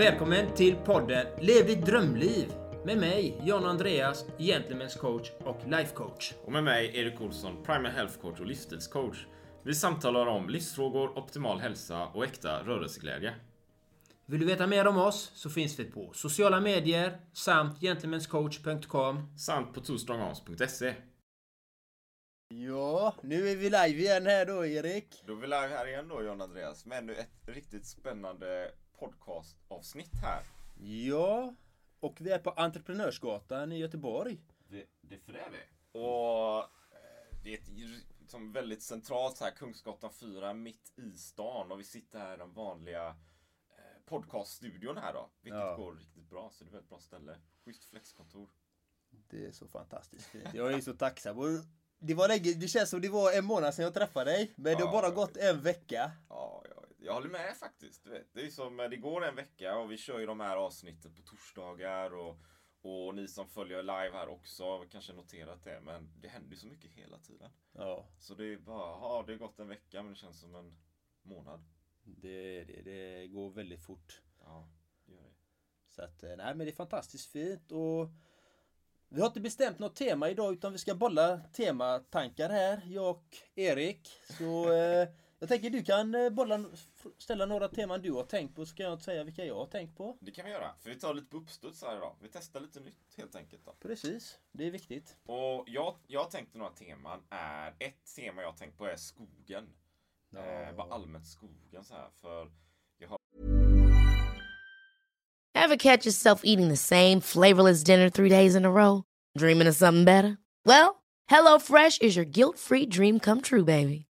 Välkommen till podden Lev ditt drömliv med mig, John Andreas, Gentlemen's coach och life coach. Och med mig, Erik Olsson, Primal Health Coach och livsstilscoach. Vi samtalar om livsfrågor, optimal hälsa och äkta rörelseglädje. Vill du veta mer om oss så finns vi på sociala medier samt gentlemanscoach.com. Samt på twostrongarms.se. Ja, nu är vi live igen här då Erik. Då är vi live här igen då John Andreas med ännu ett riktigt spännande podcastavsnitt här. Ja, och vi är på Entreprenörsgatan i Göteborg. Det, det för det är vi. Och eh, det är ett liksom väldigt centralt här Kungsgatan 4 mitt i stan och vi sitter här i den vanliga eh, podcaststudion här då. Vilket Ja. går riktigt bra så det är ett väldigt bra ställe. Schysst flexkontor. Det är så fantastiskt fint. Jag är så tacksam. Och det var länge, det känns som det var en månad sedan jag träffade dig. Men det har Ja, bara gått en vecka. Ja, jag, jag håller med faktiskt. Du vet. Det är som, det går en vecka och vi kör ju de här avsnitten på torsdagar och, och ni som följer live här också har kanske noterat det. Men det händer ju så mycket hela tiden. Ja, Så det är bara, ja det har gått en vecka men det känns som en månad. det, det, det går väldigt fort. Ja, det gör det. Så att, eh, nej men det är fantastiskt fint och vi har inte bestämt något tema idag utan vi ska bolla tematankar här, jag och Erik. Så eh, jag tänker du kan eh, bolla, ställa några teman du har tänkt på så kan jag säga vilka jag har tänkt på. Det kan vi göra, för vi tar lite på uppstuds här idag. Vi testar lite nytt helt enkelt då. Precis, det är viktigt. Och jag, jag tänkte några teman är, ett tema jag har tänkt på är skogen. Eh, bara allmänt skogen så här, för jag har Ever catch yourself eating the same flavorless dinner three days in a row? Dreaming of something better? Well, HelloFresh is your guilt-free dream come true, baby.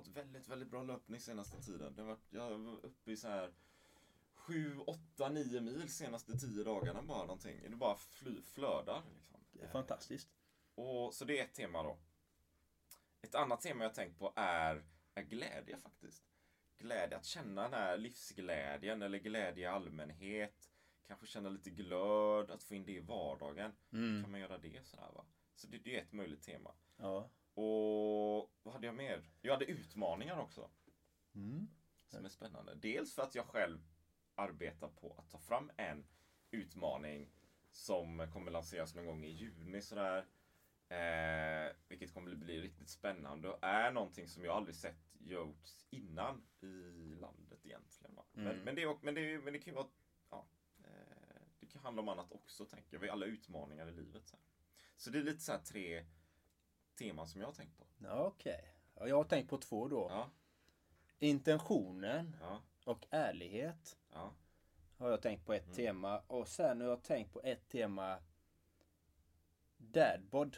fått väldigt, väldigt bra löpning senaste tiden. Det har varit, jag var uppe i så här 7, 8, 9 mil senaste 10 dagarna bara någonting. Det bara fly, flödar. Liksom. Det är fantastiskt. Och, så det är ett tema då. Ett annat tema jag tänkt på är, är glädje faktiskt. Glädje, att känna den här livsglädjen eller glädje i allmänhet. Kanske känna lite glöd, att få in det i vardagen. Kan man göra det sådär va? Så det, det är ett möjligt tema. Ja. Och vad hade jag mer? Jag hade utmaningar också. Som är spännande. Dels för att jag själv arbetar på att ta fram en utmaning som kommer lanseras någon gång i juni sådär. Eh, vilket kommer bli riktigt spännande och är någonting som jag aldrig sett gjorts innan i landet egentligen. Va? Men, men, det, är- men, det, men det kan ju vara ja, eh, Det kan handla om annat också tänker jag. Vi har alla utmaningar i livet. Så, här. så det är lite så här tre teman som jag har tänkt på. Ja, Okej. Ja, jag har tänkt på två då. Ja, Intentionen ja, och ärlighet. ja. Har jag tänkt på ett tema. Och sen har jag tänkt på ett tema. Dadbod.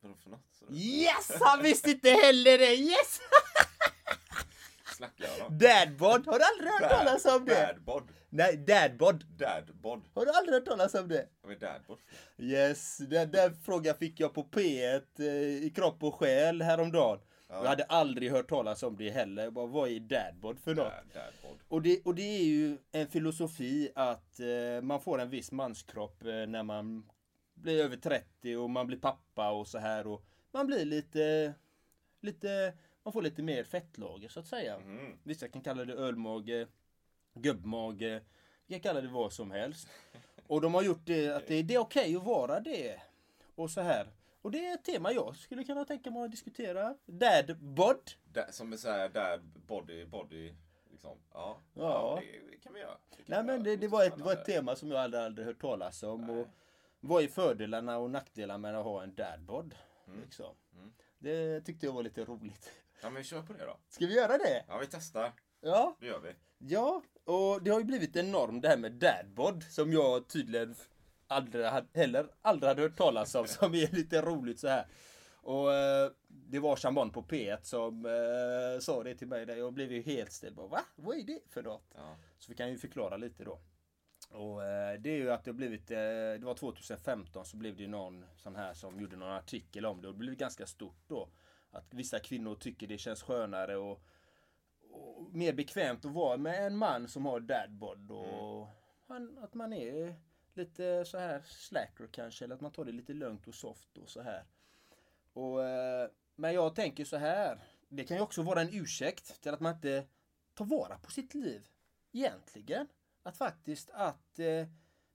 Vadå för något? Yes! Han visste inte heller det! Yes! Snackar jag då? Dadbod! Har du aldrig hört talas om det? Dadbod. Nej, dadbod. Dadbod. Har du aldrig hört talas om det? Vad är dadbod? Yes, den, den frågan fick jag på P1 eh, i kropp och själ häromdagen. Jag hade aldrig hört talas om det heller. Jag Bara, vad är dadbod för något? Dad, dadbod. Och det, och det är ju en filosofi att eh, man får en viss manskropp eh, när man blir över 30 och man blir pappa och så här och man blir lite, lite, man får lite mer fettlager så att säga. Mhm. Vissa kan kalla det ölmage, gubbmage, vi kan kalla det vad som helst. Och de har gjort det att det, det är okej att vara det. Och så här. Och det är ett tema jag skulle kunna tänka mig att diskutera. Dad bod. Där, som är såhär, där body, body, liksom. Ja, Ja. det, det kan vi göra. Det kan Nej men det, det var ett, var ett tema som jag aldrig, aldrig hört talas om. Nej. Och vad är fördelarna och nackdelarna med att ha en dadbod? Liksom. Mm. Det tyckte jag var lite roligt. Ja men vi kör på det då. Ska vi göra det? Ja vi testar. Ja, Det gör vi. ja. Och det har ju blivit en norm det här med dadbod som jag tydligen aldrig heller aldrig hade hört talas om. Som är lite roligt så här. Och eh, det var Chambon på P1 som eh, sa det till mig. Där jag blev ju helt ställd. Bara, Va? Vad är det för något? Ja. Så vi kan ju förklara lite då. Och eh, det är ju att det har blivit, eh, det var 2015 så blev det någon sån här som gjorde någon artikel om det och det blev ganska stort då. Att vissa kvinnor tycker det känns skönare och, och mer bekvämt att vara med en man som har dadbod och han, att man är lite så här slacker kanske eller att man tar det lite lugnt och soft och så här. Och, eh, men jag tänker så här. Det kan ju också vara en ursäkt till att man inte tar vara på sitt liv. Egentligen. Att faktiskt att eh,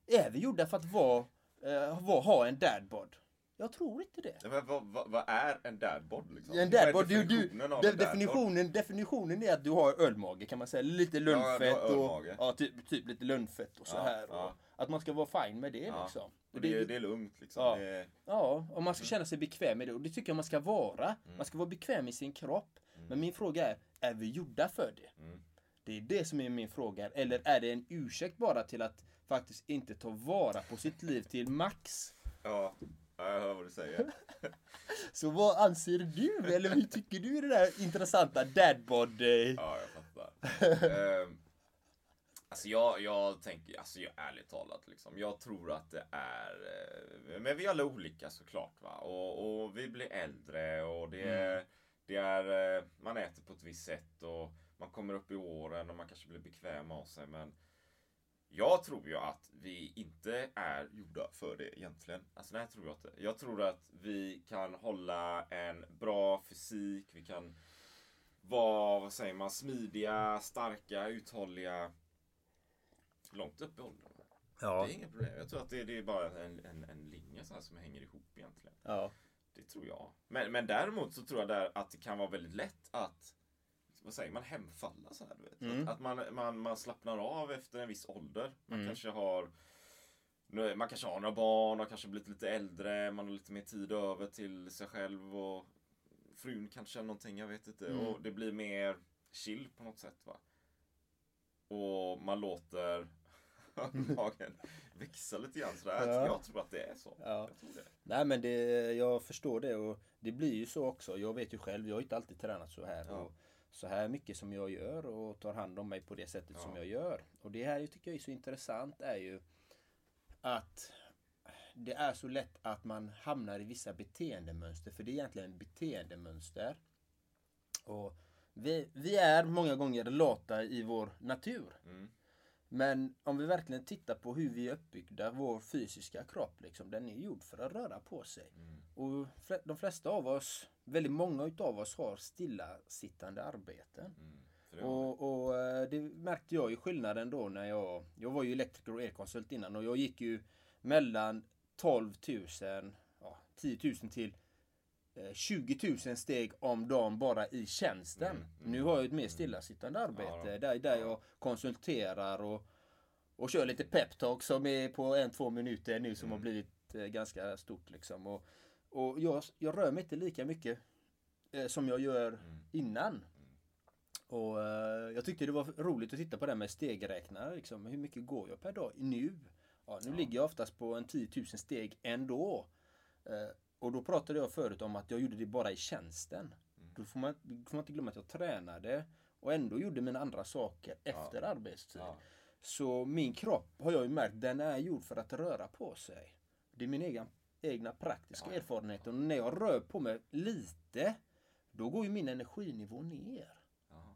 är vi gjorda för att vara, eh, ha en dadbod? Jag tror inte det. Ja, Men vad, vad, vad är en dadbod liksom? En dadbod, du, du, de, definitionen, definitionen är att du har ölmage kan man säga. Lite har lunnfett och ja, typ, typ lite lunnfett och så Ja, här. ja. Och att man ska vara fine med det Ja. liksom. Och det, är- det är lugnt liksom. Ja. Det Ja, och man ska känna sig bekväm med det. Och det tycker jag man ska vara. Man ska vara bekväm i sin kropp. Men min fråga är, är vi gjorda för det? Mm. Det är det som är min fråga. Eller är det en ursäkt bara till att faktiskt inte ta vara på sitt liv till max? ja, ja, jag hör vad du säger. Så vad anser du? Eller hur tycker du är det där intressanta dadbod? eh, Ja, jag fattar. Ehm, alltså jag, jag tänker, alltså jag ärligt talat liksom. Jag tror att det är, eh, men vi är alla olika såklart va. Och, och vi blir äldre och det är, det är, eh, man äter på ett visst sätt och man kommer upp i åren och man kanske blir bekväm av sig men jag tror ju att vi inte är gjorda för det egentligen. Alltså nej, tror jag inte. Jag tror att vi kan hålla en bra fysik, vi kan vara, vad säger man, smidiga, starka, uthålliga. Långt upp i åldern. va? Ja. Det är inget problem. Jag tror att det, det är bara en, en, en linje så här som hänger ihop egentligen. Ja. Det tror jag. Men, men däremot så tror jag där att det kan vara väldigt lätt att vad säger man, hemfalla så här, du vet. Mm. Att, att man, man, man slappnar av efter en viss ålder. Man Mm. kanske har man kanske har några barn och kanske blivit lite äldre, man har lite mer tid över till sig själv och frun kanske eller någonting, jag vet inte. Mm. Och det blir mer chill på något sätt va. Och man låter magen växa lite grann sådär. Ja. Jag tror att det är så. Ja. Jag tror det. Nej men det, jag förstår det och det blir ju så också. Jag vet ju själv, jag har inte alltid tränat så här. Ja. Och så här mycket som jag gör och tar hand om mig på det sättet som Ja. jag gör. Och det här tycker jag är så intressant är ju att det är så lätt att man hamnar i vissa beteendemönster. För det är egentligen beteendemönster. Och vi, vi är många gånger lata i vår natur. Mm. Men om vi verkligen tittar på hur vi är uppbyggda, vår fysiska kropp, liksom, den är gjord för att röra på sig. Mm. Och de flesta av oss, väldigt många utav oss har stillasittande arbeten. Mm. Och, och eh, det märkte jag ju skillnaden då när jag, jag var ju elektriker och elkonsult innan och jag gick ju mellan 12 000, ja, 10 000 till 20 000 steg om dagen bara i tjänsten. Mm, mm, nu har jag ett mer stillasittande arbete Ja, där, där jag konsulterar och, och kör lite peptalk som är på en, två minuter nu som Mm. har blivit eh, ganska stort liksom. Och, och jag, jag rör mig inte lika mycket eh, som jag gör Mm. innan. Och eh, jag tyckte det var roligt att titta på det här med stegräknare. Liksom. Hur mycket går jag per dag nu? Ja, nu Ja. ligger jag oftast på en 10 000 steg ändå. Och då pratade jag förut om att jag gjorde det bara i tjänsten. Mm. Då får man, då får man inte glömma att jag tränade och ändå gjorde mina andra saker efter arbetstid. Ja. Så min kropp har jag ju märkt, den är gjord för att röra på sig. Det är min egen, egna praktiska Ja, ja. erfarenhet. Och när jag rör på mig lite, då går ju min energinivå ner. Ja.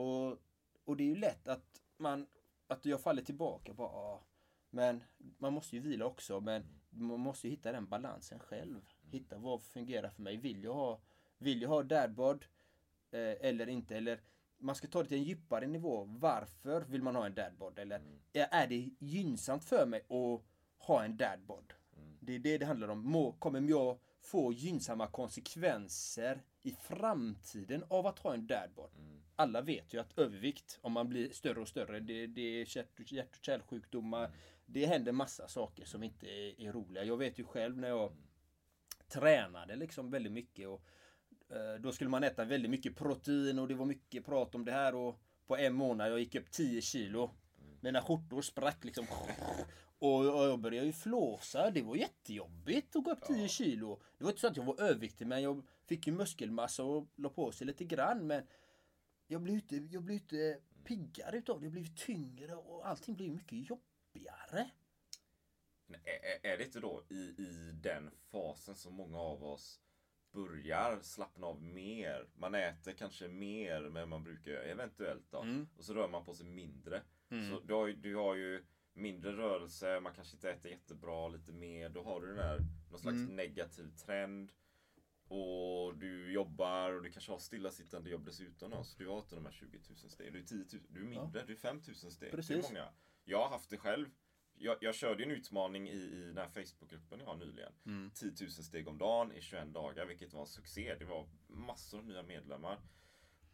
Och, och det är ju lätt att man att jag faller tillbaka bara, "Ah, men man måste ju vila också. Men man måste ju hitta den balansen själv. Hitta vad fungerar för mig. Vill jag ha, vill jag ha dadbod eh, eller inte? Eller man ska ta det till en djupare nivå. Varför vill man ha en dadbod? Eller är, är det gynnsamt för mig att ha en dadbod? Det är det det handlar om. Må, kommer jag få gynnsamma konsekvenser i framtiden av att ha en dadbod? Alla vet ju att övervikt, om man blir större och större, det, det är hjärt, hjärt och kärlsjukdomar. Det händer massa saker som inte är, är roliga. Jag vet ju själv när jag tränade liksom väldigt mycket och eh, då skulle man äta väldigt mycket protein och det var mycket prat om det här och på en månad jag gick upp 10 kilo. Mina skjortor sprack liksom. Och jag började ju flåsa. Det var jättejobbigt att gå upp 10 kilo. Det var inte så att jag var överviktig men jag fick ju muskelmassa och la på sig lite grann. Men jag blev inte, jag blev inte piggare utav det. Jag blev tyngre och allting blev mycket jobbigare. Är, är det inte då i, i den fasen som många av oss börjar slappna av mer? Man äter kanske mer men man brukar eventuellt då. Mm. Och så rör man på sig mindre. Så du har, du har ju mindre rörelse, man kanske inte äter jättebra, lite mer. Då har du den här, någon slags Mm. negativ trend. Och du jobbar och du kanske har stillasittande jobb dessutom. Då, så du har inte de här 20 000 steg. Du är 10 000, du är mindre, du är 5 000 steg. Det Precis. är många. Jag har haft det själv. Jag, jag körde en utmaning i, i den här Facebookgruppen jag har nyligen. 10 000 steg om dagen i 21 dagar, vilket var en succé. Det var massor av nya medlemmar.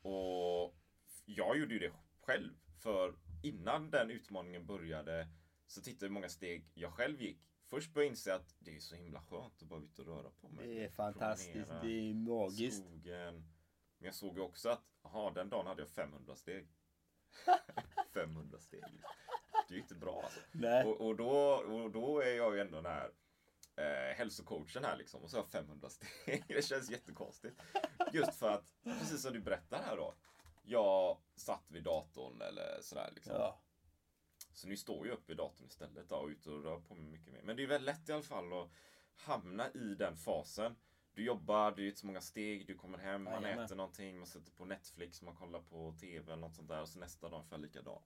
Och jag gjorde ju det själv. För innan den utmaningen började så tittade jag hur många steg jag själv gick. Först började jag inse att det är så himla skönt att bara ut och röra på mig. Det är fantastiskt. Promenera, Det är magiskt. Skogen. Men jag såg ju också att, aha, den dagen hade jag 500 steg. 500 steg. Det är ju inte bra alltså. Och, och, då, och då är jag ju ändå den här eh, hälsocoachen här liksom. Och så har jag 500 steg. Det känns jättekonstigt. Just för att, precis som du berättar här då. Jag satt vid datorn eller sådär liksom. Ja. Så nu står jag upp vid datorn istället då, och ute och rör på mig mycket mer. Men det är väldigt lätt i alla fall att hamna i den fasen. Du jobbar, du gör så många steg, du kommer hem, man Jajamän. äter någonting, man sätter på Netflix, man kollar på TV eller något sånt där och så nästa dag är jag likadan.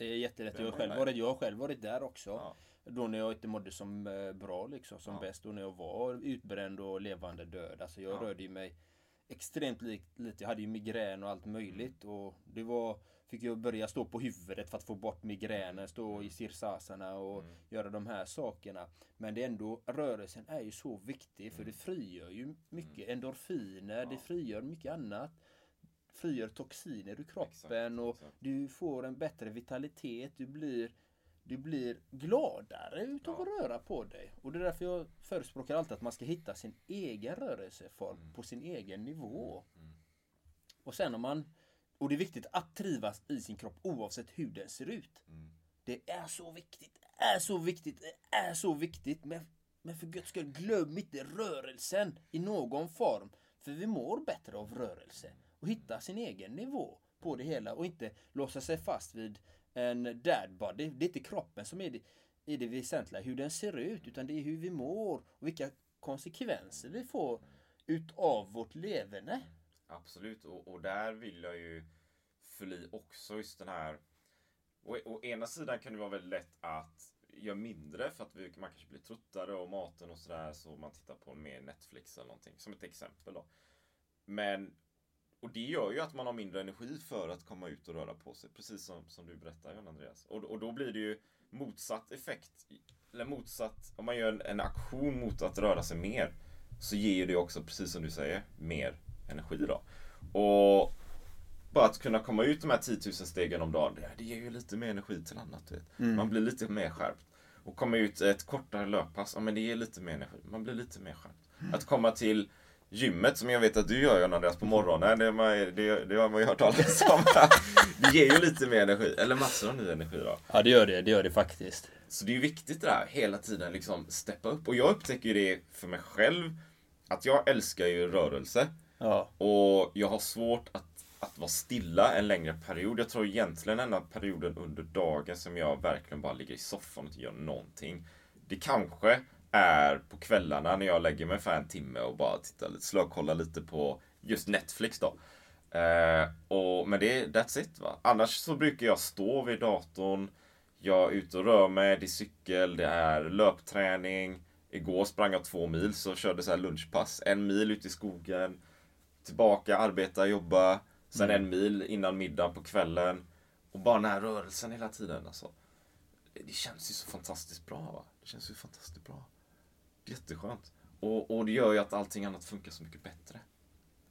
Det är jättelätt. Jag har själv varit, jag själv varit där också. Ja. Då när jag inte mådde som eh, bra liksom, som Ja. bäst. Och när jag var utbränd och levande död. Alltså jag Ja. rörde mig extremt li- lite. Jag hade ju migrän och allt möjligt. Och det var, fick jag börja stå på huvudet för att få bort migränen. Stå i sirsasarna och göra de här sakerna. Men det är ändå, rörelsen är ju så viktig för det frigör ju mycket endorfiner. Det frigör mycket annat. Frigör toxiner ur kroppen Exakt, och exakt. du får en bättre vitalitet. Du blir du blir gladare utav Ja. att röra på dig. Och det är därför jag förespråkar alltid att man ska hitta sin egen rörelseform Mm. på sin egen nivå. Och sen om man... Och det är viktigt att trivas i sin kropp oavsett hur den ser ut. Mm. Det är så viktigt, är så viktigt, är så viktigt. Men, men för guds skull, glöm inte rörelsen i någon form. För vi mår bättre av rörelse. Och hitta sin egen nivå på det hela och inte låsa sig fast vid en dad body. Det är inte kroppen som är det, är det väsentliga, hur den ser ut, utan det är hur vi mår och vilka konsekvenser vi får utav vårt leverne. Absolut, och, och där vill jag ju fly också just den här Å, å ena sidan kan det vara väldigt lätt att göra mindre för att vi, man kanske blir tröttare av maten och sådär så man tittar på mer Netflix eller någonting som ett exempel då. Men och det gör ju att man har mindre energi för att komma ut och röra på sig. Precis som, som du berättar John Andreas. Och, och då blir det ju motsatt effekt. Eller motsatt, om man gör en, en aktion mot att röra sig mer. Så ger det också, precis som du säger, mer energi då. Och bara att kunna komma ut de här 10 000 stegen om dagen, det, ger ju lite mer energi till annat. Vet. Man blir lite mer skärpt. Och komma ut ett kortare löppass, ja men det ger lite mer energi. Man blir lite mer skärpt. Att komma till gymmet som jag vet att du gör John Andreas på morgonen, det, har man- det, det har man ju hört talas om. Det ger ju lite mer energi, eller massor av ny energi då. Ja det gör det, det gör det faktiskt. Så det är ju viktigt det där, hela tiden liksom steppa upp. Och jag upptäcker ju det för mig själv, att jag älskar ju rörelse. Ja. Och jag har svårt att, att vara stilla en längre period. Jag tror egentligen här perioden under dagen som jag verkligen bara ligger i soffan och inte gör någonting. Det kanske är på kvällarna när jag lägger mig för en timme och bara tittar lite, slökollar lite på just Netflix då. Eh, och, men det är that's it va. Annars så brukar jag stå vid datorn, Jag är ute och rör mig, det är cykel, det är löpträning. Igår sprang jag två mil, så körde så här lunchpass. En mil ute i skogen. Tillbaka, arbeta, jobba. Sen en mil innan middag på kvällen. Och bara den här rörelsen hela tiden. Alltså. Det känns ju så fantastiskt bra. Va? Det känns ju fantastiskt bra. Jätteskönt. Och, och det gör ju att allting annat funkar så mycket bättre.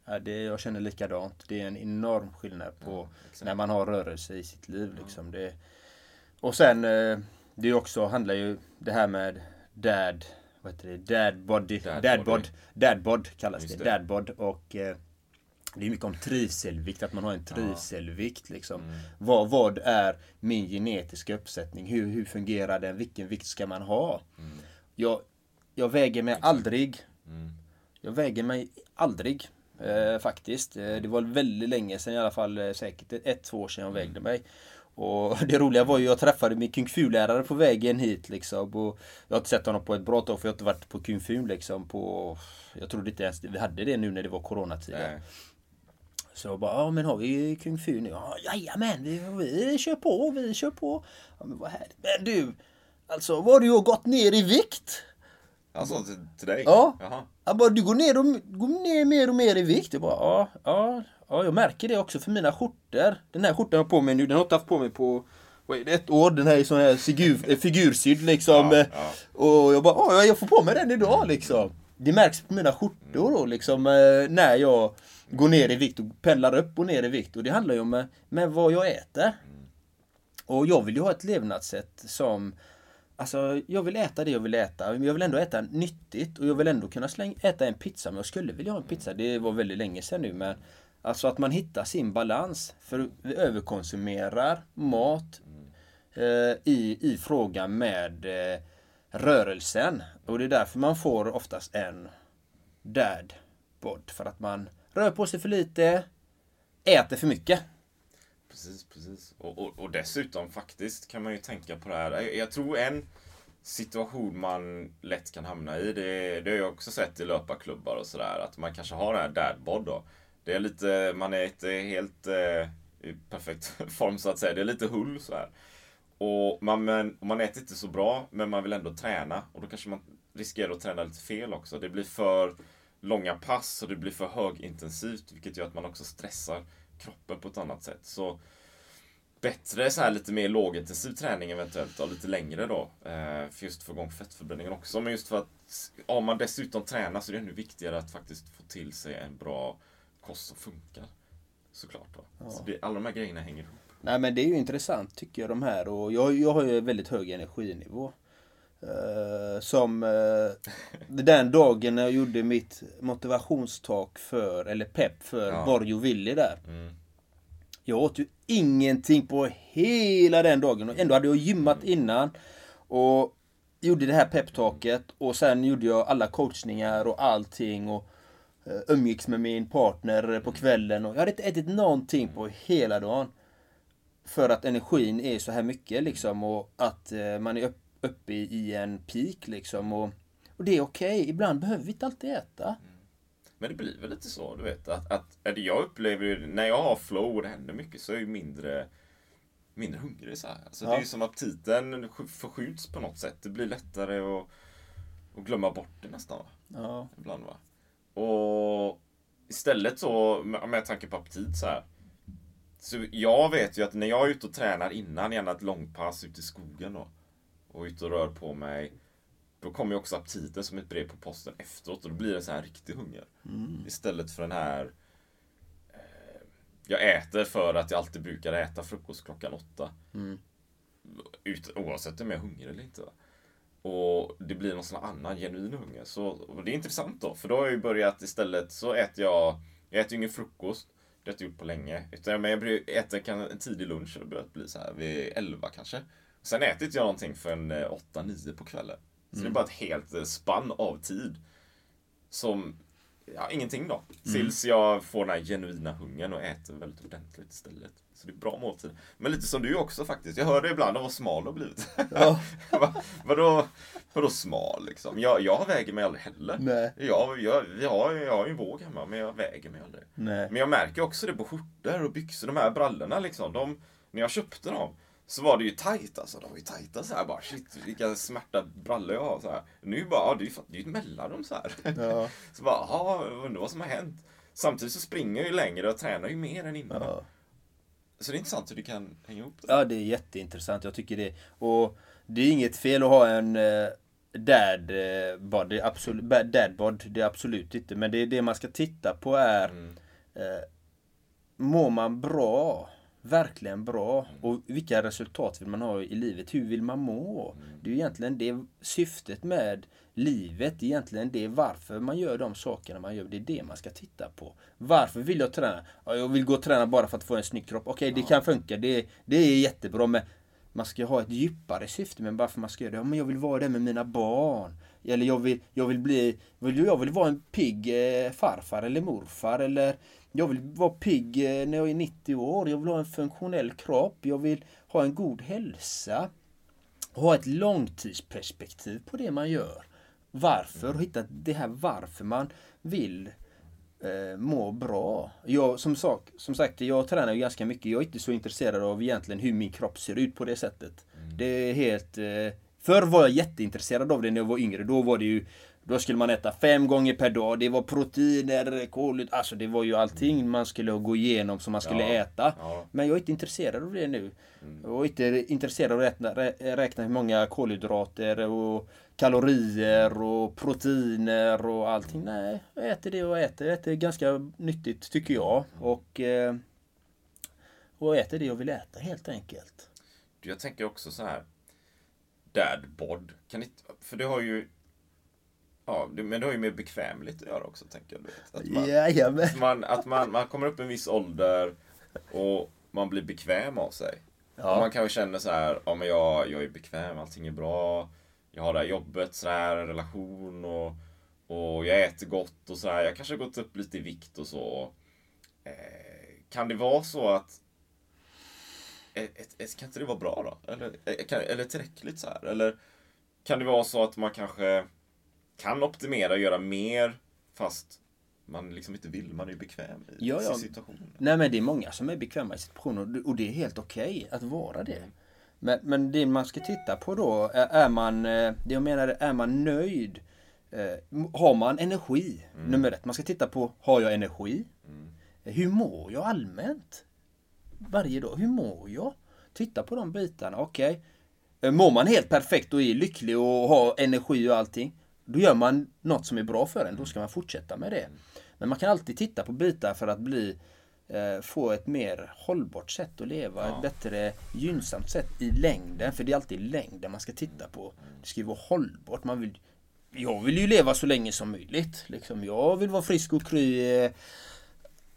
Ja, det, jag känner likadant. Det är en enorm skillnad på exakt. när man har rörelse i sitt liv. Liksom. Det, och sen, eh, det är också, handlar ju det här med dad, vad heter det, dad body, Dad dad, body. bod, dad bod kallas Just det, det. dad bod och eh, det är mycket om trivselvikt, att man har en trivselvikt liksom. Mm. Vad, vad är min genetiska uppsättning? Hur, hur fungerar den? Vilken vikt ska man ha? Mm. Jag, jag väger mig aldrig Mm. jag väger mig aldrig eh, faktiskt. Eh, det var väldigt länge sedan i alla fall, eh, säkert ett, två år sedan jag vägde mig. Och det roliga var ju jag träffade min kung fu-lärare på vägen hit liksom. Och jag har inte sett honom på ett bra tag för jag har inte varit på kung fu liksom på... Jag trodde inte ens vi hade det nu när det var coronatider. Nej. Så jag bara, ja men har vi kung fu nu? Ja, jajamän, vi, vi kör på, vi kör på. Ja, men vad härligt. Men du, alltså vad har du gått ner i vikt? Alltså till, till dig? Ja. Jaha. Han bara, du går ner, och, går ner mer och mer i vikt. Jag bara, ja, ja, ja, jag märker det också för mina skjortor. Den här skjortan jag har på mig nu, den har jag inte haft på mig på vad är det, ett år. Den här är sån här figur, eh, figursydd liksom. Ja, Eh, ja. Och jag bara, ja, jag får på mig den idag liksom. Det märks på mina skjortor då liksom eh, när jag går ner i vikt och pendlar upp och ner i vikt. Och det handlar ju om eh, med vad jag äter. Och jag vill ju ha ett levnadssätt som Alltså jag vill äta det jag vill äta. Men jag vill ändå äta nyttigt och jag vill ändå kunna släng, äta en pizza. Men jag skulle vilja ha en pizza. Det var väldigt länge sedan nu men Alltså att man hittar sin balans. För vi överkonsumerar mat eh, i, i frågan med eh, rörelsen. Och det är därför man får oftast en dad bod. För att man rör på sig för lite, äter för mycket. Precis, precis. Och, och, och dessutom faktiskt kan man ju tänka på det här. Jag, jag tror en situation man lätt kan hamna i, det, det har jag också sett i löparklubbar och sådär, att man kanske har det här dadbod då. Det är lite, man är inte helt eh, i perfekt form så att säga. Det är lite hull så här. Och man, men, man äter inte så bra, men man vill ändå träna. Och då kanske man riskerar att träna lite fel också. Det blir för långa pass och det blir för högintensivt, vilket gör att man också stressar kroppen på ett annat sätt. Så bättre så här lite mer lågintensiv träning eventuellt och lite längre då. Eh, för just få igång fettförbränningen också. Men just för att om man dessutom tränar så är det ännu viktigare att faktiskt få till sig en bra kost som funkar. Såklart. Va? Så det, alla de här grejerna hänger ihop. Nej men det är ju intressant tycker jag de här och jag, jag har ju väldigt hög energinivå. Eh, som eh, den dagen när jag gjorde mitt motivationstak för, eller pepp för Ja. Willy där. Mm. Jag åt ju ingenting på hela den dagen och ändå hade jag gymmat innan. Och gjorde det här peptaket och sen gjorde jag alla coachningar och allting och eh, umgicks med min partner på kvällen och jag hade inte ätit någonting på hela dagen. För att energin är så här mycket liksom och att man är upp, uppe i, i en peak liksom och, och det är okej. Ibland behöver vi inte alltid äta. Men det blir väl lite så, du vet. Att, att, att jag upplever ju, när jag har flow och det händer mycket så är jag ju mindre, mindre hungrig. Så här. Alltså, Det är Ja. ju som aptiten sk- förskjuts på något sätt. Det blir lättare att, att glömma bort det nästan. Va? Ja. Ibland va. Och istället så, med, med tanke på aptit så här. Så jag vet ju att när jag är ute och tränar innan, gärna ett långpass ute i skogen då. Och ute och rör på mig. Då kommer ju också aptiten som ett brev på posten efteråt och då blir det så här riktig hunger. Istället för den här eh, Jag äter för att jag alltid brukar äta frukost klockan åtta. Ut, oavsett om jag är hungrig eller inte. Va? Och det blir någon sån annan genuin hunger. Så och det är intressant då. För då har jag ju börjat istället så äter jag Jag äter ju ingen frukost. Det har jag inte gjort på länge. Utan jag äter en tidig lunch. och Det börjar bli så här vid 11 kanske. Sen äter inte jag någonting förrän 8-9 på kvällen. Så det är bara ett helt eh, spann av tid. Som Ja, ingenting då. Tills jag får den här genuina hungern och äter väldigt ordentligt istället. Så det är bra måltid. Men lite som du också faktiskt. Jag hör det ibland om vad smal du har blivit. Ja. Va, vadå, vadå smal liksom? Jag, jag väger mig aldrig heller. Nej. Jag, jag, jag, har, jag har ju en våg hemma men jag väger mig aldrig. Nej. Men jag märker också det på skjortor och byxor. De här brallorna liksom. De, när jag köpte dem Så var det ju tajt alltså. De var ju tajta så här bara. Shit, vilka smärta brallor jag har. Så här. Nu bara, ja, det är ju ett mellanrum så här. Ja. Så bara, ja, undrar vad som har hänt. Samtidigt så springer jag ju längre och tränar ju mer än innan. Ja. Så det är intressant hur du kan hänga ihop det. Ja, det är jätteintressant. Jag tycker det. Och det är inget fel att ha en eh, dad eh, bod. Det är absolut, dad bod. Det är absolut inte. Men det är det man ska titta på är eh, Mår man bra? Verkligen bra? Och vilka resultat vill man ha i livet? Hur vill man må? Det är egentligen det syftet med livet. Det är egentligen det varför man gör de sakerna man gör. Det är det man ska titta på. Varför vill jag träna? Ja, jag vill gå och träna bara för att få en snygg kropp. Okej, det kan funka. Det, det är jättebra. Men man ska ha ett djupare syfte med varför man ska göra det. Ja, men jag vill vara det med mina barn. Eller jag vill, jag vill bli, vill, jag vill vara en pigg eh, farfar eller morfar. Eller jag vill vara pigg eh, när jag är 90 år. Jag vill ha en funktionell kropp. Jag vill ha en god hälsa. Ha ett långtidsperspektiv på det man gör. Varför? Och hitta det här varför man vill eh, må bra. Jag, som, sak, som sagt, jag tränar ju ganska mycket. Jag är inte så intresserad av egentligen hur min kropp ser ut på det sättet. Det är helt... Eh, förr var jag jätteintresserad av det när jag var yngre. Då var det ju... Då skulle man äta fem gånger per dag. Det var proteiner, kolhydrat. Alltså det var ju allting man skulle gå igenom som man skulle Ja, äta. ja. Men jag är inte intresserad av det nu. Jag är inte intresserad av att räkna, rä- räkna hur många kolhydrater och kalorier och proteiner och allting. Nej, jag äter det jag äter. Jag äter ganska nyttigt tycker jag. Och, eh, och äter det jag vill äta helt enkelt. Jag tänker också så här. Dad bod. Kan inte, för det har ju... Ja, men det har ju med bekvämligt att göra också, tänker jag. Att man, Jajamän. att man, att man, man kommer upp i en viss ålder och man blir bekväm av sig. Ja. Och man kanske känner så här, ja men jag, jag är bekväm, allting är bra. Jag har det här jobbet, så här, en relation och, och jag äter gott och så här. Jag kanske har gått upp lite i vikt och så. Eh, kan det vara så att ett, ett, ett, kan inte det vara bra då? Eller, eh, kan, eller tillräckligt så här? Eller kan det vara så att man kanske kan optimera och göra mer fast man liksom inte vill, man är ju bekväm i Ja, ja. sin situation. Nej men det är många som är bekväma i situationer och det- är helt okej att vara det. Men, men det man ska titta på då, är, är man, eh, det jag menar är man nöjd? Eh, Har man energi? Nummer ett, man ska titta på, har jag energi? Eh, Hur mår jag allmänt? Varje dag, hur mår jag? Titta på de bitarna, okej. Eh, Mår man helt perfekt och är lycklig och har energi och allting, då gör man något som är bra för en. Då ska man fortsätta med det. Men man kan alltid titta på bitar för att bli eh, få ett mer hållbart sätt att leva. Ett bättre gynnsamt sätt i längden. För det är alltid längden man ska titta på. Det ska ju vara hållbart. Man vill, jag vill ju leva så länge som möjligt. Liksom, jag vill vara frisk och kry eh,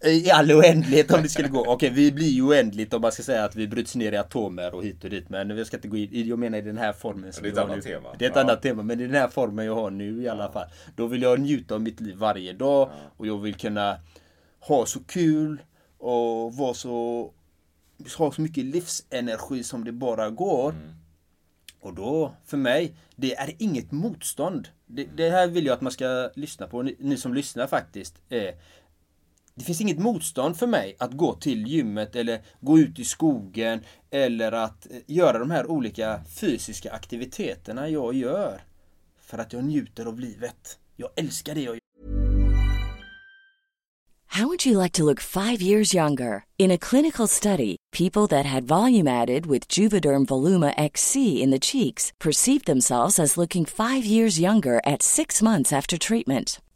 i all oändlighet om det skulle gå. Okej, vi blir ju oändligt om man ska säga att vi bryts ner i atomer och hit och dit. Men jag ska inte gå in jag menar i den här formen. som Det är ett annat nu. tema. Det är ett Ja. annat tema, men i den här formen jag har nu i alla fall. Då vill jag njuta av mitt liv varje dag och jag vill kunna ha så kul och vara så ha så mycket livsenergi som det bara går. Och då, för mig, det är inget motstånd. Det, det här vill jag att man ska lyssna på, ni, ni som lyssnar faktiskt. Eh, det finns inget motstånd för mig att gå till gymmet eller gå ut i skogen eller att eh, göra de här olika fysiska aktiviteterna jag gör. För att jag njuter av livet. Jag älskar det jag gör. How would you like to look five years younger? In a clinical study, people that had volume added with Juvederm Voluma XC in the cheeks perceived themselves as looking five years younger at six months after treatment.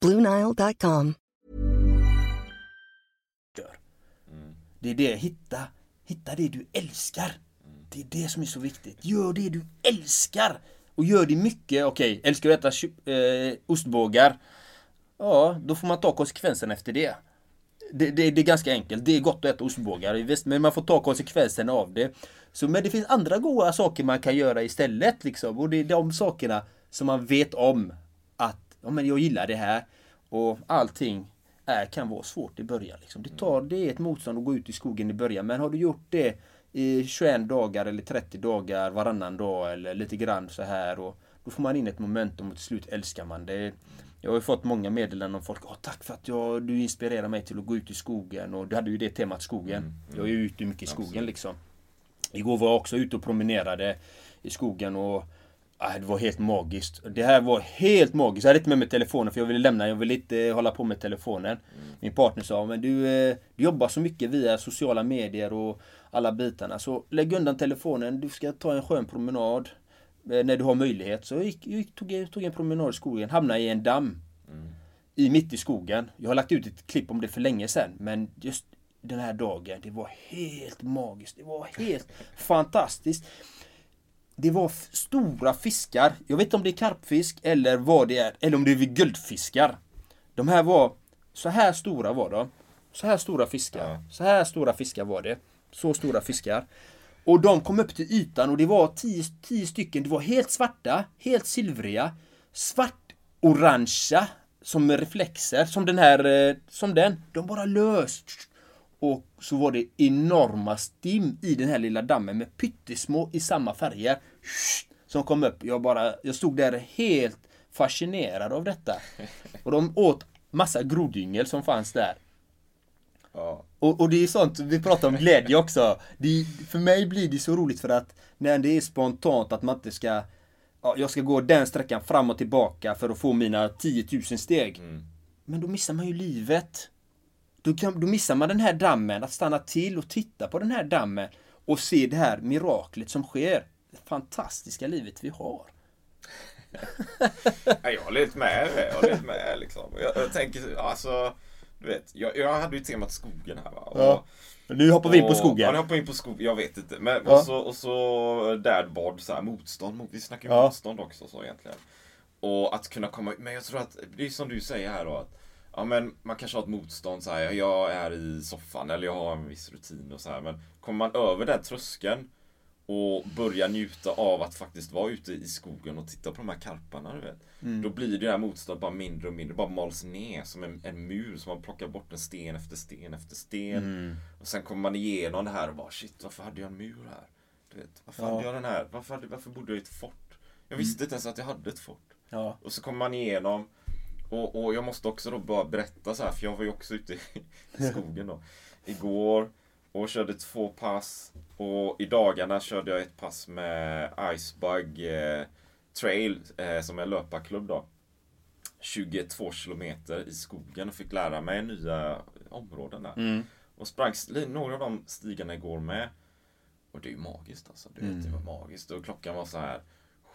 BlueNile.com. Det är det, hitta, hitta det du älskar. Det är det som är så viktigt. Gör det du älskar. Och gör det mycket. Okej, älskar du att äta eh, ostbågar? Ja, då får man ta konsekvenserna efter det. Det, det. det är ganska enkelt. Det är gott att äta ostbågar, visst, men man får ta konsekvenserna av det. Så, men det finns andra goda saker man kan göra istället. Liksom. Och det är de sakerna som man vet om ja, men jag gillar det här. Och allting är, kan vara svårt i början. Liksom. Det, tar, det är ett motstånd att gå ut i skogen i början. Men har du gjort det i 21 dagar eller 30 dagar varannan dag eller lite grann så här. Och då får man in ett momentum och till slut älskar man det. Jag har ju fått många meddelanden om folk. Åh, tack för att jag, du inspirerar mig till att gå ut i skogen. Och du hade ju det temat skogen. Jag är ju ute mycket i skogen liksom. Igår var jag också ute och promenerade i skogen och det var helt magiskt. Det här var helt magiskt. Jag hade inte med mig telefonen för jag ville lämna. Jag ville inte hålla på med telefonen. Min partner sa, men du, eh, du jobbar så mycket via sociala medier och alla bitarna. Så lägg undan telefonen. Du ska ta en skön promenad. eh, När du har möjlighet. Så jag gick, jag tog, tog en promenad i skogen. Hamnade i en damm. I mitt i skogen. Jag har lagt ut ett klipp om det för länge sedan. Men just den här dagen, det var helt magiskt. Det var helt fantastiskt. Det var stora fiskar. Jag vet inte om det är karpfisk eller vad det är. Eller om det är guldfiskar. De här var så här stora var de. Så här stora fiskar. Så här stora fiskar var det. Så stora fiskar. Och de kom upp till ytan och det var tio, tio stycken. Det var helt svarta, helt silvriga, svart-orangea som reflexer, som den här, eh, som den. De bara lös. Och så var det enorma stim i den här lilla dammen med pyttesmå i samma färger. Som kom upp. Jag bara, jag stod där helt fascinerad av detta. Och de åt massa grodyngel som fanns där. Ja. Och, och det är sånt, vi pratar om glädje också. Det, för mig blir det så roligt för att när det är spontant att man inte ska ja, jag ska gå den sträckan fram och tillbaka för att få mina 10 000 steg. Men då missar man ju livet. Då, kan, då missar man den här dammen, att stanna till och titta på den här dammen och se det här miraklet som sker. Det fantastiska livet vi har. Ja, jag håller lite med. Jag håller lite med liksom. Jag, jag tänker, alltså. Du vet, jag, jag hade ju temat skogen här va. Och, Ja. Nu hoppar vi in på skogen. Ja, nu hoppar vi in på skogen. Jag vet inte. Men, Ja. och, så, och så dadbod, så här, motstånd. mot- Vi snackar ju Ja. motstånd också så egentligen. Och att kunna komma Men jag tror att, det är som du säger här då. Att, ja men man kanske har ett motstånd så här. Jag är i soffan eller jag har en viss rutin och så här. Men kommer man över den tröskeln och börjar njuta av att faktiskt vara ute i skogen och titta på de här karparna, du vet. Då blir det här motståndet bara mindre och mindre, bara mals ner som en, en mur som man plockar bort en sten efter sten efter sten. Och sen kommer man igenom det här och bara shit, varför hade jag en mur här? Du vet, varför hade jag den här? Varför, hade, varför bodde jag i ett fort? Jag visste inte ens att jag hade ett fort. Ja. Och så kommer man igenom och, och jag måste också då bara berätta så här för jag var ju också ute i, skogen då. Igår och körde två pass och i dagarna körde jag ett pass med Icebug eh, Trail eh, som är löparklubb då. 22 kilometer i skogen och fick lära mig nya områden där. Och sprang några av de stigarna igår med. Och det är ju magiskt alltså. Du vet, det var magiskt. Och klockan var så här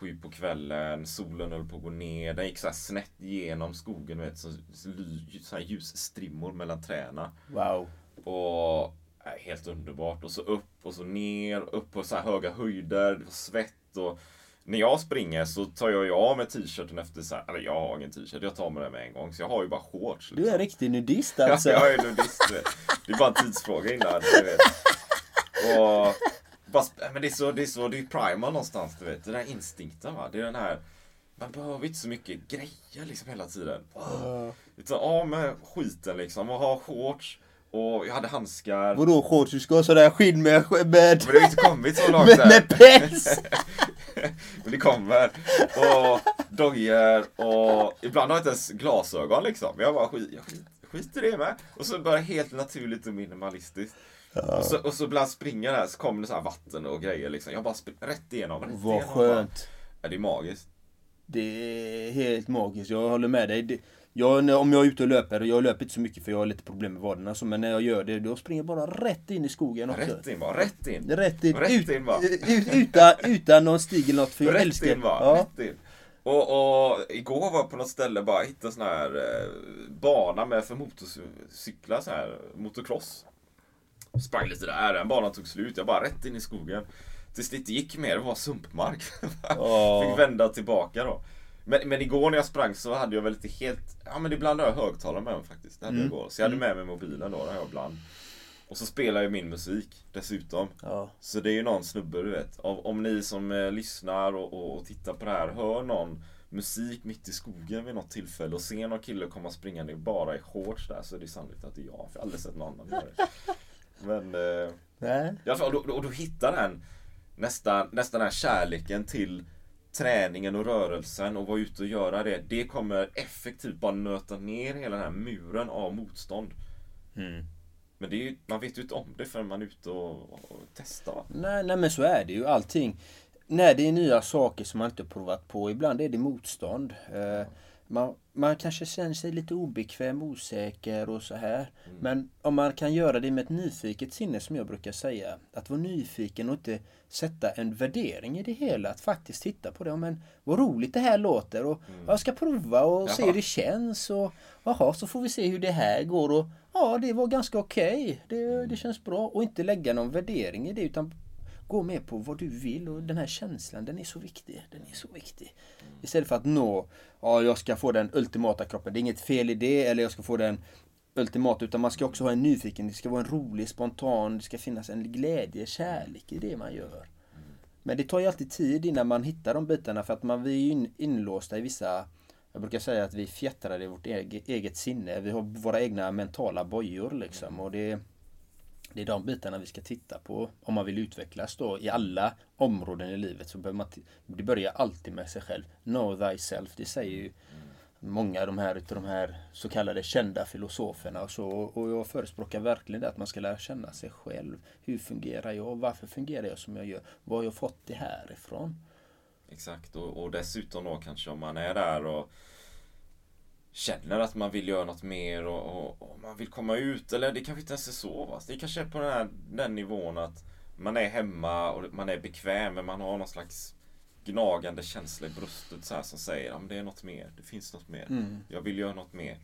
sju på kvällen, solen höll på att gå ner. Den gick så här snett genom skogen, vet. Så, så, här ljusstrimmor mellan träna. Wow. Och äh, helt underbart. Och så upp och så ner, upp på så här höga höjder, det var svett och när jag springer så tar jag ju av mig t-shirten efter så här, eller jag har ingen t-shirt, jag tar med den med en gång. Så jag har ju bara shorts. Du är en riktig nudist Ja, alltså. jag är nudist. Det är bara en tidsfråga innan. Du vet. Och, sp- men det är så, det är så, det är primal någonstans du vet. Den där instinkten va. Det är den här, man behöver inte så mycket grejer liksom hela tiden. Oh. Utan av med skiten liksom och ha shorts. Och jag hade handskar. Vadå shorts? Du ska ha sådär skinn med... med... Men det har inte kommit så långt än. med päls! Men det kommer. Och dojor och ibland har jag inte ens glasögon liksom. Jag bara skit, jag skit, skit i det med. Och så bara helt naturligt och minimalistiskt. Och, så, och så ibland springer jag där så kommer det så här vatten och grejer liksom. Jag bara springer rätt igenom. Rätt Vad igenom skönt. Ja, det är magiskt. Det är helt magiskt, jag håller med dig. Det, jag, om jag är ute och löper, jag löper inte så mycket för jag har lite problem med vaderna, men när jag gör det, då springer jag bara rätt in i skogen också. Rätt in bara, rätt in. Rätt in, Rätt in bara. ut, utan, utan någon stig eller något, för jag rätt älskar in bara, ja. rätt in. Och, och igår var jag på något ställe bara hittade sån här eh, bana med för motorcyklar, så här motocross. Sprang lite där, den banan tog slut. Jag bara rätt in i skogen. Tills det inte gick mer, det var sumpmark. Ja. Fick vända tillbaka då. Men, men igår när jag sprang så hade jag väl inte helt, ja men ibland har jag högtalare med mig faktiskt. Det hade Mm. jag igår. Så jag hade med mig mobilen då, det har jag ibland. Och så spelar jag min musik dessutom. Ja. Så det är ju någon snubbe du vet. Om, om ni som eh, lyssnar och, och, och tittar på det här hör någon musik mitt i skogen vid något tillfälle och ser någon kille komma springande bara i shorts där så är det sannolikt att det är jag. För jag har aldrig sett någon annan göra det. Men eh, Nej. i alla fall, och, då- och då hittar den nästan, nästan den här kärleken till träningen och rörelsen och vara ute och göra det. Det kommer effektivt bara nöta ner hela den här muren av motstånd. Men det är ju, man vet ju inte om det förrän man är ute och, och testar. Nej, nej men så är det ju allting. När det är nya saker som man inte har provat på, ibland är det motstånd. Eh, man, man kanske känner sig lite obekväm, osäker och så här. Men om man kan göra det med ett nyfiket sinne som jag brukar säga. Att vara nyfiken och inte sätta en värdering i det hela. Att faktiskt titta på det. Men vad roligt det här låter och jag ska prova och se Jaha. hur det känns. Och jaha, så får vi se hur det här går. Och ja, det var ganska okej. Det, det känns bra. Och inte lägga någon värdering i det utan gå med på vad du vill och den här känslan den är så viktig. Den är så viktig. Istället för att nå, ja jag ska få den ultimata kroppen. Det är inget fel i det eller jag ska få den ultimata utan man ska också ha en nyfiken, det ska vara en rolig, spontan, det ska finnas en glädje, kärlek i det man gör. Men det tar ju alltid tid innan man hittar de bitarna för att man vi är ju inlåsta i vissa jag brukar säga att vi är fjättrade i vårt eget, eget sinne. Vi har våra egna mentala bojor liksom. Och det, det är de bitarna vi ska titta på om man vill utvecklas då i alla områden i livet. Så behöver man t- det börjar alltid med sig själv. Know thyself, det säger ju många av de här utav de här så kallade kända filosoferna och så. Och jag förespråkar verkligen det att man ska lära känna sig själv. Hur fungerar jag? Varför fungerar jag som jag gör? Var har jag fått det här ifrån? Exakt, och, och dessutom då kanske om man är där och känner att man vill göra något mer och, och, och man vill komma ut eller det kanske inte ens är så. Va? Det kanske är på den, här, den nivån att man är hemma och man är bekväm men man har någon slags gnagande känsla i bröstet så här som säger att det är något mer, det finns något mer. Mm. Jag vill göra något mer.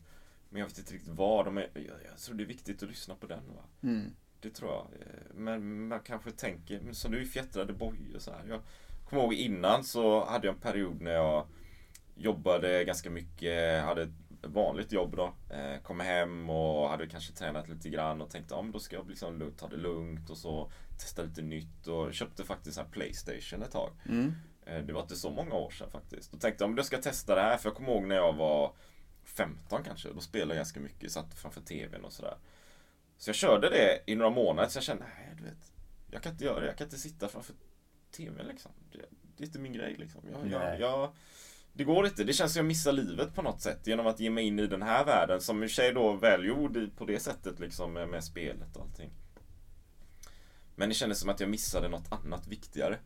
Men jag vet inte riktigt vad. Men jag, jag tror det är viktigt att lyssna på den. Va? Mm. Det tror jag. Eh, Men man kanske tänker, men som du är fjättrade bojor så här. Jag kommer ihåg innan så hade jag en period när jag jobbade ganska mycket, hade ett vanligt jobb då. Eh, Kom hem och hade kanske tränat lite grann och tänkte, ja men då ska jag liksom ta det lugnt och så testa lite nytt och köpte faktiskt en Playstation ett tag. Mm. Eh, Det var inte så många år sedan faktiskt. Då tänkte jag, men jag ska testa det här. För jag kommer ihåg när jag var 15 kanske. Då spelade jag ganska mycket, satt framför TVn och sådär. Så jag körde det i några månader. Så jag kände, nej du vet. Jag kan inte göra det. Jag kan inte sitta framför TVn liksom. Det, det är inte min grej liksom. Jag, jag, jag, det går inte. Det känns som jag missar livet på något sätt. Genom att ge mig in i den här världen. Som i och för sig då välgjord på det sättet liksom med, spelet och allting. Men det kändes som att jag missade något annat viktigare.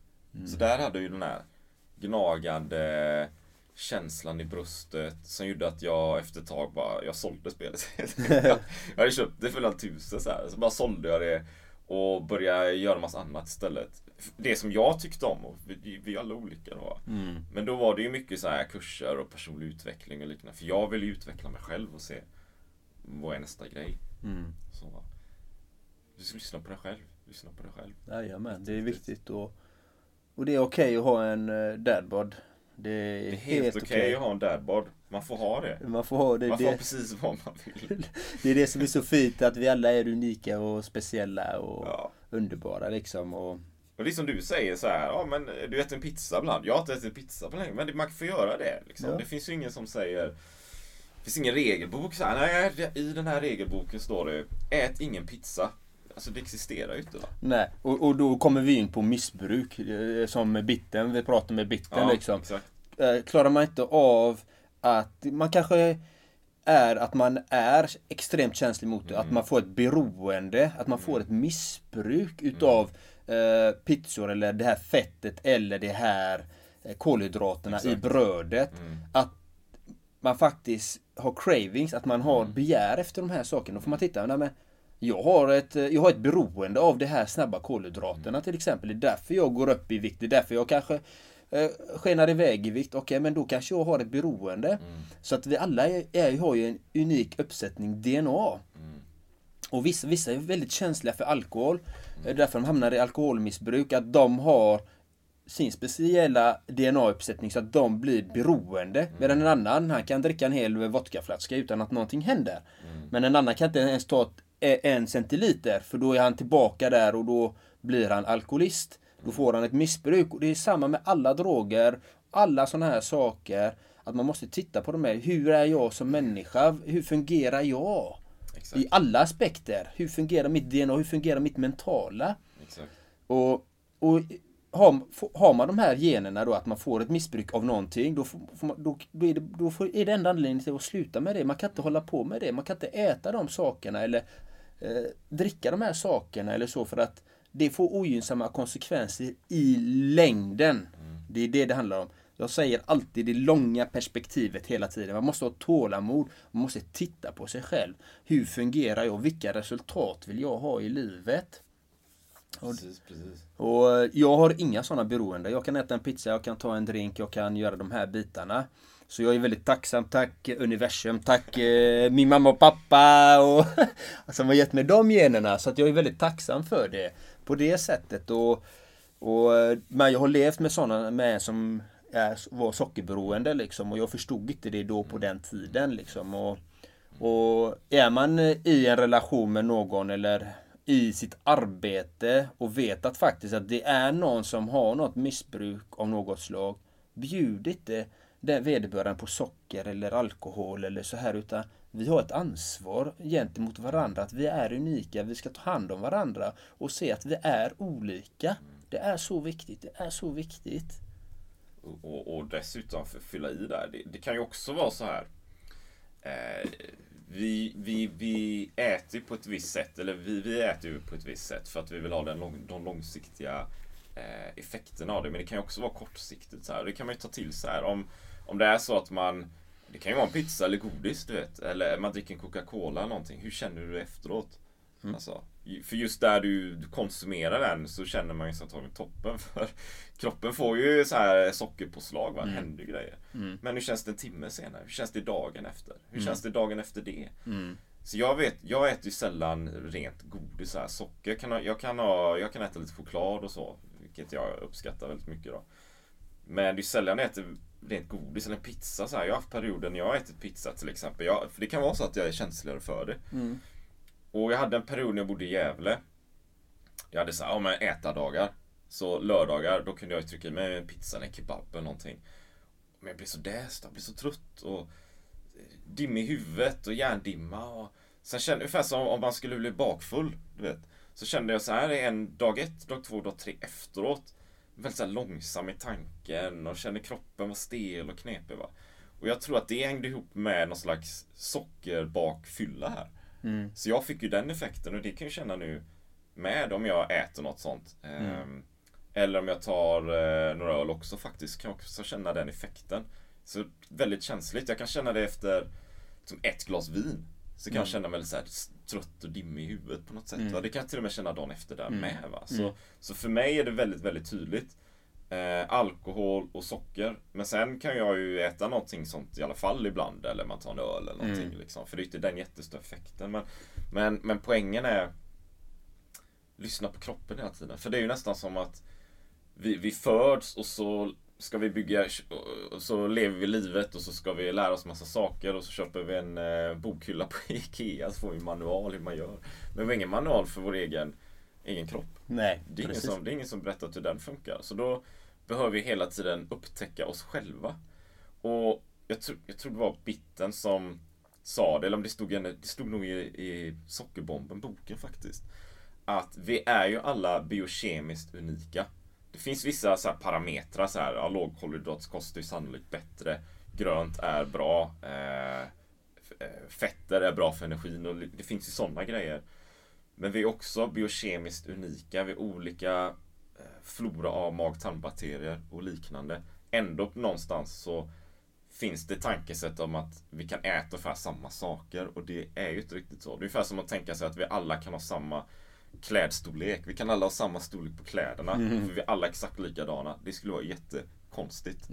Så där hade jag ju den här gnagande känslan i bröstet som gjorde att jag efter ett tag bara, jag sålde spelet. jag hade köpt det för några tusen så här, så bara sålde jag det och började göra massa annat istället. Det som jag tyckte om, och vi, vi är alla olika då. Men då var det ju mycket så här kurser och personlig utveckling och liknande. För jag ville utveckla mig själv och se vad är nästa grej. Mm. Så, du ska lyssna på dig själv. Lyssna på dig själv. Jajamän, det är viktigt och, och det är okej att ha en uh, dadbod. Det är, Det är helt okej att ha en dadbod. Man får ha det. Man får ha det. Man får ha Det, precis vad man vill. det är det som är så fint att vi alla är unika och speciella och Ja. underbara liksom. Och, Och det är som du säger så här, ja men du äter en pizza ibland. Jag har inte ätit pizza på länge, men det- man får göra det. Liksom. Ja. Det finns ju ingen som säger, det finns ingen regelbok så här, nej i den här regelboken står det, ät ingen pizza. Alltså det existerar ju inte va? nej, och, och då kommer vi in på missbruk. eh, Som bitten, vi pratar med bitten liksom. exakt. Eh, klarar man inte av att man kanske är att man är extremt känslig mot det. Att man får ett beroende, att man får ett missbruk utav eh, pizzor eller det här fettet eller det här eh, kolhydraterna i brödet. Att man faktiskt har cravings, att man har begär efter de här sakerna. Då får man titta, nej, men jag har, ett, jag har ett beroende av de här snabba kolhydraterna till exempel. Det är därför jag går upp i vikt. Det är därför jag kanske eh, skenar iväg i vikt. Okej, men då kanske jag har ett beroende. Så att vi alla är, är, har ju en unik uppsättning DNA. Och vissa, vissa är väldigt känsliga för alkohol. Det är därför de hamnar i alkoholmissbruk. Att de har sin speciella DNA-uppsättning så att de blir beroende. Medan en annan, han kan dricka en hel vodkaflaska utan att någonting händer. Men en annan kan inte ens ta ett, eh, en centiliter för då är han tillbaka där och då blir han alkoholist. Då får han ett missbruk. Och det är samma med alla droger, alla sådana här saker. Att man måste titta på de här. Hur är jag som människa? Hur fungerar jag? I alla aspekter. Hur fungerar mitt DNA? Hur fungerar mitt mentala? Exakt. Och, och har, har man de här generna då att man får ett missbruk av någonting då, får, man, då, då, är det, då får, är det enda anledningen till att sluta med det. Man kan inte hålla på med det. Man kan inte äta de sakerna eller eh, dricka de här sakerna eller så för att det får ogynnsamma konsekvenser i längden. Det är det det handlar om. Jag säger alltid det långa perspektivet hela tiden. Man måste ha tålamod. Man måste titta på sig själv. Hur fungerar jag? Vilka resultat vill jag ha i livet? Och, Precis, precis. och jag har inga sådana beroende. Jag kan äta en pizza, jag kan ta en drink, jag kan göra de här bitarna. Så jag är väldigt tacksam. Tack universum, tack eh, min mamma och pappa och som har gett mig de generna. Så att jag är väldigt tacksam för det. På det sättet. Och, och, eh, men jag har levt med sådana med som är, var sockerberoende liksom. Och jag förstod inte det då på den tiden liksom. Och, och är man i en relation med någon eller i sitt arbete och vet att faktiskt att det är någon som har något missbruk av något slag. Bjud inte den vederbörande på socker eller alkohol eller så här utan vi har ett ansvar gentemot varandra att vi är unika, vi ska ta hand om varandra och se att vi är olika. Det är så viktigt, det är så viktigt. Och, och dessutom för fylla i där. Det, det kan ju också vara så här. Eh, vi, vi, vi äter ju på ett visst sätt. Eller vi, vi äter ju på ett visst sätt för att vi vill ha den lång, de långsiktiga eh, effekterna av det. Men det kan ju också vara kortsiktigt. Så här. Det kan man ju ta till så här. Om, om det är så att man det kan ju vara en pizza eller godis, du vet. Eller man dricker en Coca-Cola eller någonting. Hur känner du efteråt? Alltså, ju- för just där du, konsumerar den så känner man ju sig antagligen toppen. För kroppen får ju så här sockerpåslag, va? det händer grejer. Men hur känns det en timme senare? Hur känns det dagen efter? Hur känns det dagen efter det? Så jag vet, jag äter ju sällan rent godis, så här, socker. Jag kan, ha, jag, kan ha, jag kan äta lite choklad och så. Vilket jag uppskattar väldigt mycket då. Men det är sällan jag äter rent godis eller pizza så här. Jag har haft perioder när jag har ätit pizza till exempel. Jag, för det kan vara så att jag är känsligare för det. Och jag hade en period när jag bodde i Gävle. Jag hade så här, ja men ätardagar. Så lördagar, då kunde jag trycka i mig en pizza eller en kebab eller någonting. Men jag blev så däst, jag blev så trött och dimmig i huvudet och hjärndimma. Och sen kände jag ungefär som om man skulle bli bakfull. Du vet. Så kände jag så här en dag ett, dag två, dag tre efteråt. Väldigt så här långsam i tanken och kände kroppen var stel och knepig. Va? Och jag tror att det hängde ihop med någon slags sockerbakfylla här. Så jag fick ju den effekten och det kan jag känna nu med om jag äter något sånt. Ehm, Eller om jag tar eh, några öl också faktiskt. Kan jag också känna den effekten. Så väldigt känsligt. Jag kan känna det efter som ett glas vin. Så kan jag känna mig så här trött och dimmig i huvudet på något sätt. Va? Det kan jag till och med känna dagen efter där med. Va? Så, så för mig är det väldigt, väldigt tydligt. Eh, alkohol och socker. Men sen kan jag ju äta någonting sånt i alla fall ibland. Eller man tar en öl eller någonting. Liksom, för det är inte den jättestora effekten. Men, men, men poängen är lyssna på kroppen hela tiden. För det är ju nästan som att vi, vi föds och så ska vi bygga, och så lever vi livet och så ska vi lära oss massa saker och så köper vi en eh, bokhylla på Ikea så får vi en manual hur man gör. Men vi har ingen manual för vår egen, egen kropp. Nej, Det är, ingen som, det är ingen som berättat hur den funkar. Så då behöver vi hela tiden upptäcka oss själva. Och jag, tror jag tror det var Bitten som sa det, eller om det stod, en, det stod nog i, i Sockerbomben, boken faktiskt. Att vi är ju alla biokemiskt unika. Det finns vissa så här parametrar, så här, ja, lågkolhydratskost är sannolikt bättre. Grönt är bra. Eh, eh, fetter är bra för energin och det finns ju sådana grejer. Men vi är också biokemiskt unika. Vi är olika flora av mag-tarmbakterier och liknande. Ändå någonstans så finns det tankesätt om att vi kan äta ungefär samma saker och det är ju inte riktigt så. Det är ungefär som att tänka sig att vi alla kan ha samma klädstorlek. Vi kan alla ha samma storlek på kläderna. För vi är alla exakt likadana. Det skulle vara jättekonstigt.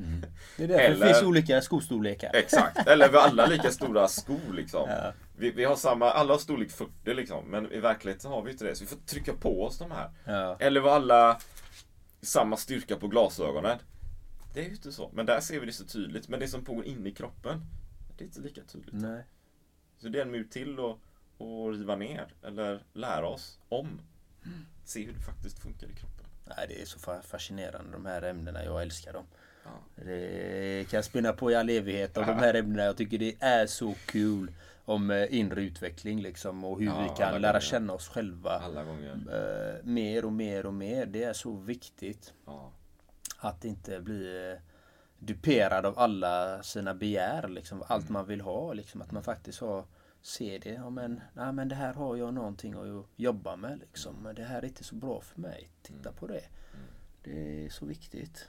Det är därför Eller- det finns olika skostorlekar. Exakt, eller vi har alla lika stora skor liksom. Ja. Vi, vi har samma, alla har storlek 40 liksom. Men i verkligheten har vi inte det. Så vi får trycka på oss de här. Ja. Eller vi alla samma styrka på glasögonen. Det är ju inte så. Men där ser vi det så tydligt. Men det som pågår inne i kroppen, det är inte lika tydligt. Nej. Så det är en mur till att att riva ner. Eller lära oss om. Se hur det faktiskt funkar i kroppen. Nej, det är så fa- fascinerande de här ämnena. Jag älskar dem. Ja. Det kan spinna på i all evighet om de här ämnena. Jag tycker det är så kul om eh, inre utveckling liksom och hur Ja, vi kan lära gånger. känna oss själva eh, mer och mer och mer. Det är så viktigt Ja. att inte bli eh, duperad av alla sina begär liksom. Allt man vill ha liksom. Att man faktiskt har ser det. Ja, men, nej, men det här har jag någonting att jobba med liksom. Men det här är inte så bra för mig. Titta på det. Det är så viktigt.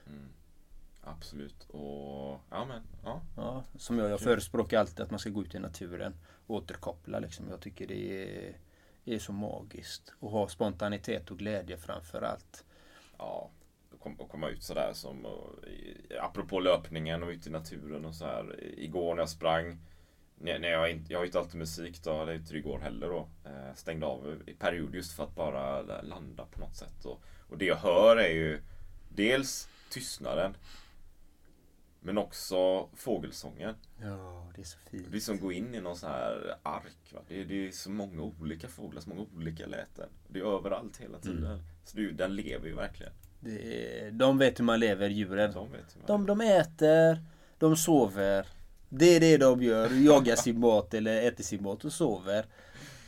Absolut. Och ja men ja. Ja, som jag, jag förespråkar alltid att man ska gå ut i naturen. Återkoppla liksom. Jag tycker det är, är så magiskt. Och ha spontanitet och glädje framför allt. ja, och kom- och komma ut sådär som och, apropå löpningen och ut i naturen och så här. Igår när jag sprang när när jag, inte, jag har ju inte alltid musik då, är inte igår heller då. Eh, stängde av i period just för att bara landa på något sätt. Och, och det jag hör är ju dels tystnaden. Men också fågelsången. Ja, det är så fint. Det är som att gå in i någon sån här ark. Va? Det, är, det är så många olika fåglar, så många olika läten. Det är överallt hela tiden. Så det, den lever ju verkligen. Det är, de vet hur man lever, djuren. De vet hur man De, de äter, de sover. Det är det de gör. Jagar sin mat eller äter sin mat och sover.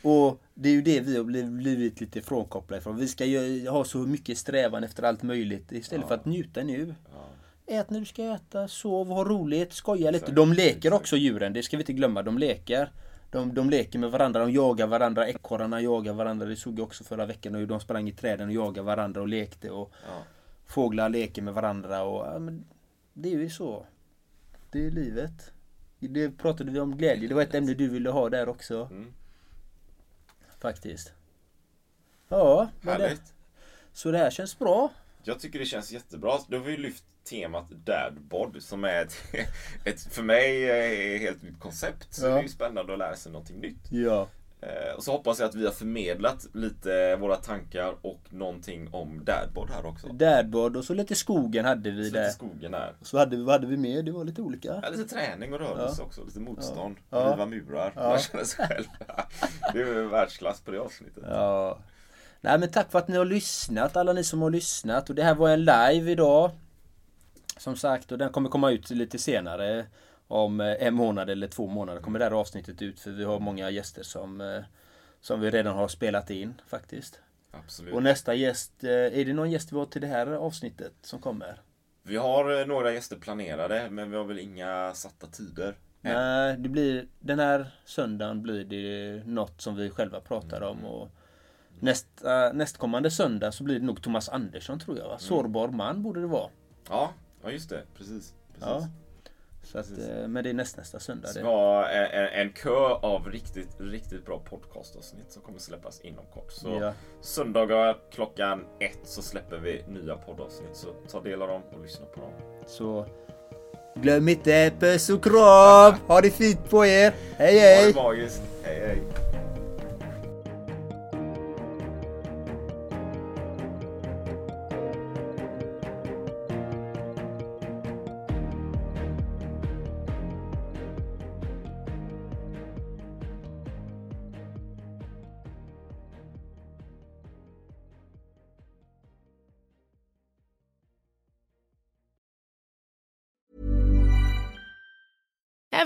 Och det är ju det vi har bliv- blivit lite frånkopplade ifrån. Vi ska ha så mycket strävan efter allt möjligt istället för att njuta nu. Ät när du ska äta, sov, ha roligt, skoja lite. Exakt, De leker exakt. också djuren, det ska vi inte glömma. De leker. De, de leker med varandra, de jagar varandra. Ekorrarna jagar varandra. Det såg jag också förra veckan. hur de sprang i träden och jagade varandra och lekte. Och Ja. Fåglar leker med varandra. Och, ja, men det är ju så. Det är livet. Det pratade vi om glädje. Det var ett ämne du ville ha där också. Mm. Faktiskt. Ja, men det, så det här känns bra. Jag tycker det känns jättebra. Då har vi lyft temat Dadbod som är ett, ett för mig är helt nytt koncept. Så Ja. det är ju spännande att lära sig någonting nytt. Ja. Eh, och så hoppas jag att vi har förmedlat lite våra tankar och någonting om Dadbod här också. Dadbod och så lite skogen hade vi Så där. lite skogen här. Så hade vi, vad hade vi mer? Det var lite olika. Ja, lite träning och rörelse också. Lite motstånd. Ja. Riva murar. Ja. Man känner sig själv. Det är världsklass på det avsnittet. Ja. Nej men tack för att ni har lyssnat, alla ni som har lyssnat. Och det här var en live idag. Som sagt, och den kommer komma ut lite senare. Om eh, en månad eller två månader kommer det här avsnittet ut. För vi har många gäster som, eh, som vi redan har spelat in faktiskt. Absolut. Och nästa gäst, eh, är det någon gäst vi har till det här avsnittet som kommer? Vi har några gäster planerade men vi har väl inga satta tider. Nej, det blir, den här söndagen blir det något som vi själva pratar om. Och nästa, nästkommande söndag så blir det nog Thomas Andersson tror jag. Va? Sårbar man borde det vara. Ja, ja just det. Precis. precis. Ja. Så att, Precis. eh, men det är nästnästa söndag. Det. vi har en, en, en kö av riktigt, riktigt bra podcastavsnitt som kommer släppas inom kort. Så Ja. söndagar klockan ett så släpper vi nya poddavsnitt. Så ta del av dem och lyssna på dem. Så glöm inte puss och kram! Ha det fint på er! Hej Ha hej! det magiskt. Hej hej.